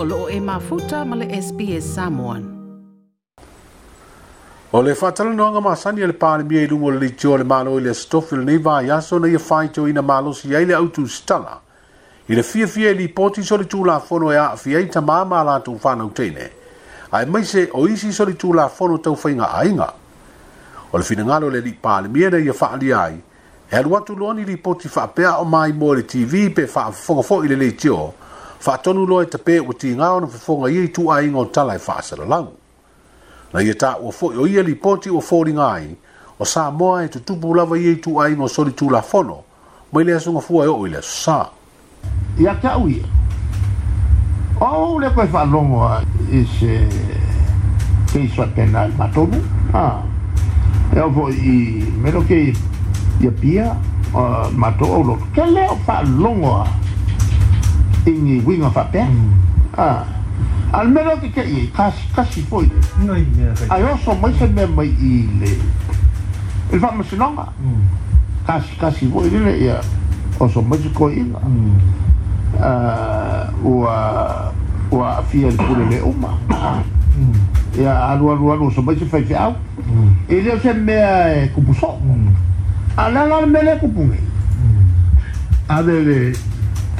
o e mafuta ma le SPS Samoan. O le fatala no anga masani ele pāle mia i lungo le lichio le malo i le stofi le neiva i aso na ia e whaito i na malo si ai le autu stala. I fia fia i e li poti so le tūla fono e a fia i ta māma la tū whanau teine. Ai maise o isi so le tūla fono tau whainga a inga. O le fina ngalo le li pāle mia na ia e whaali ai. E alu atu loani li poti whapea o mai mō le TV pe whaafongafo i le lichio le lichio faatonu loa e tapē ua tigā ona fofoga ia i tuuaiga o tala e faasalalau na ia e taʻua foʻi o ia e lipoti ua foliga ai o sa moa e tutupu lava ia i e tuuaiga o solitulafono mai le asogafua e oo i le asosā ia taʻu ia ou le koe faalogo a i se keiso atena e matonu e o foʻi i meloke ia pia matoʻou loto ke leo faalogo a ingi winga fa pe ah al mero ki que i kas kas i foi noi me ai oso mai se me mai i le il fa mm. que kas kas i foi le ia oso mai se ko mm. ah, ah, ah, mm. i ah ua ua fia pule le uma ia alu alu alu so mai se fai fiau e leo se mea e eh, kupuso ala la mele kupungi avele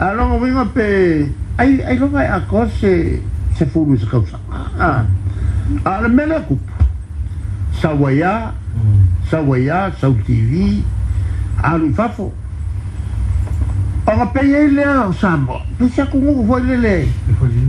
Alors aloga uiga pe ai ai loga e ako se se fulu se kausaka a le mele va payer les sau tv alu fafo oga pei ai lea a samoa pese akugugu foi lele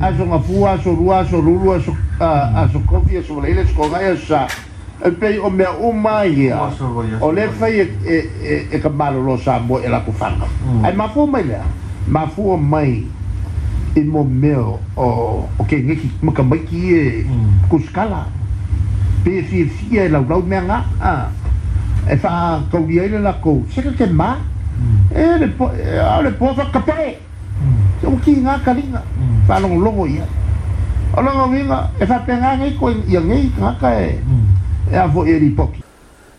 asogafua asolua so asokofi asovalaile On asosa pei o mea On ia o hein. le fai e kamalolo samoa e laku fanga ai mafo mai faire. ma fua mai i mo meo o o ke ngiki maka mai ki e mm. kuskala pe e si e si e lau lau mea nga a e fa kau i aile la kou seka ke ma mm. e le po e a le po fa kapere se mm. o ki nga kalinga fa mm. longo longo ia o longo vinga e fa penga ngai ko i a ngai nga ka e e a vo e ripoki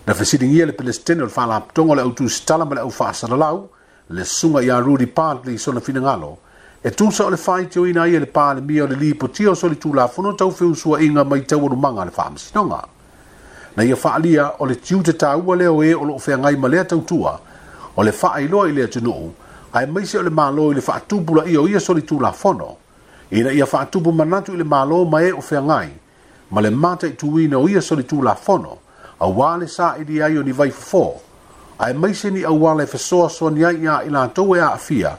na fesidingia le pelestene o le fa la ptongo le autu stala ma le au fa asana lau le ya iā rudi partly sona finagalo e tusa o le ina ia e le palemia o le lipotia so le tulafono taufeusuaʻiga mai taualumaga a le faamasinoga na ia faaalia o le tiu te lea e o ē o loo feagai ma lea tautua o le faailoa i le atunuu ae maise o le mālō i le faatupulaʻia o ia so le tulafono ina ia faatupu manatu i le mālō ma ē e o feagai ma le mataʻituina o ia so le tulafono auā le saʻili ai o ni vaifofo ai mai se ni au wale e fa soa soa ni ai i la tau e a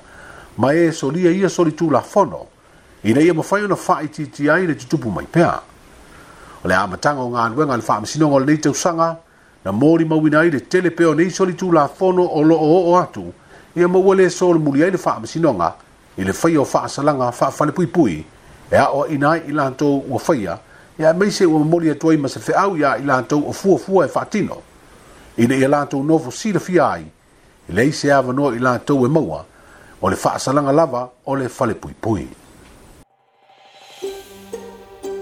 ma e solia ia soli tu la fono, i na ia mawhai una wha i titi ai le tupu mai pea. O le a matanga o ngā nguenga le wha amasino ngol nei sanga, na mōri mawina ai le tele peo nei soli tu la fono o lo o o atu, ia so le e soli muli ai le wha amasino nga i le whai o wha asalanga wha whale pui pui, e a o ina ai i la tau ua whaia, ia mei se ua mōri atuai masafe au ia i la tau o fua fua e wha tino i le ia latou novo silafia ai i le ise avanoa i latou e maua o le faasalaga lava o le pui falepuipui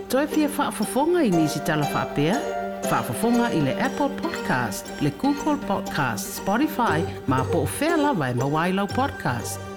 toe fa'a fofonga i nisi tala faapea faafofoga i le apple podcast le google podcast spotify ma po fea lava e maua i lau podcast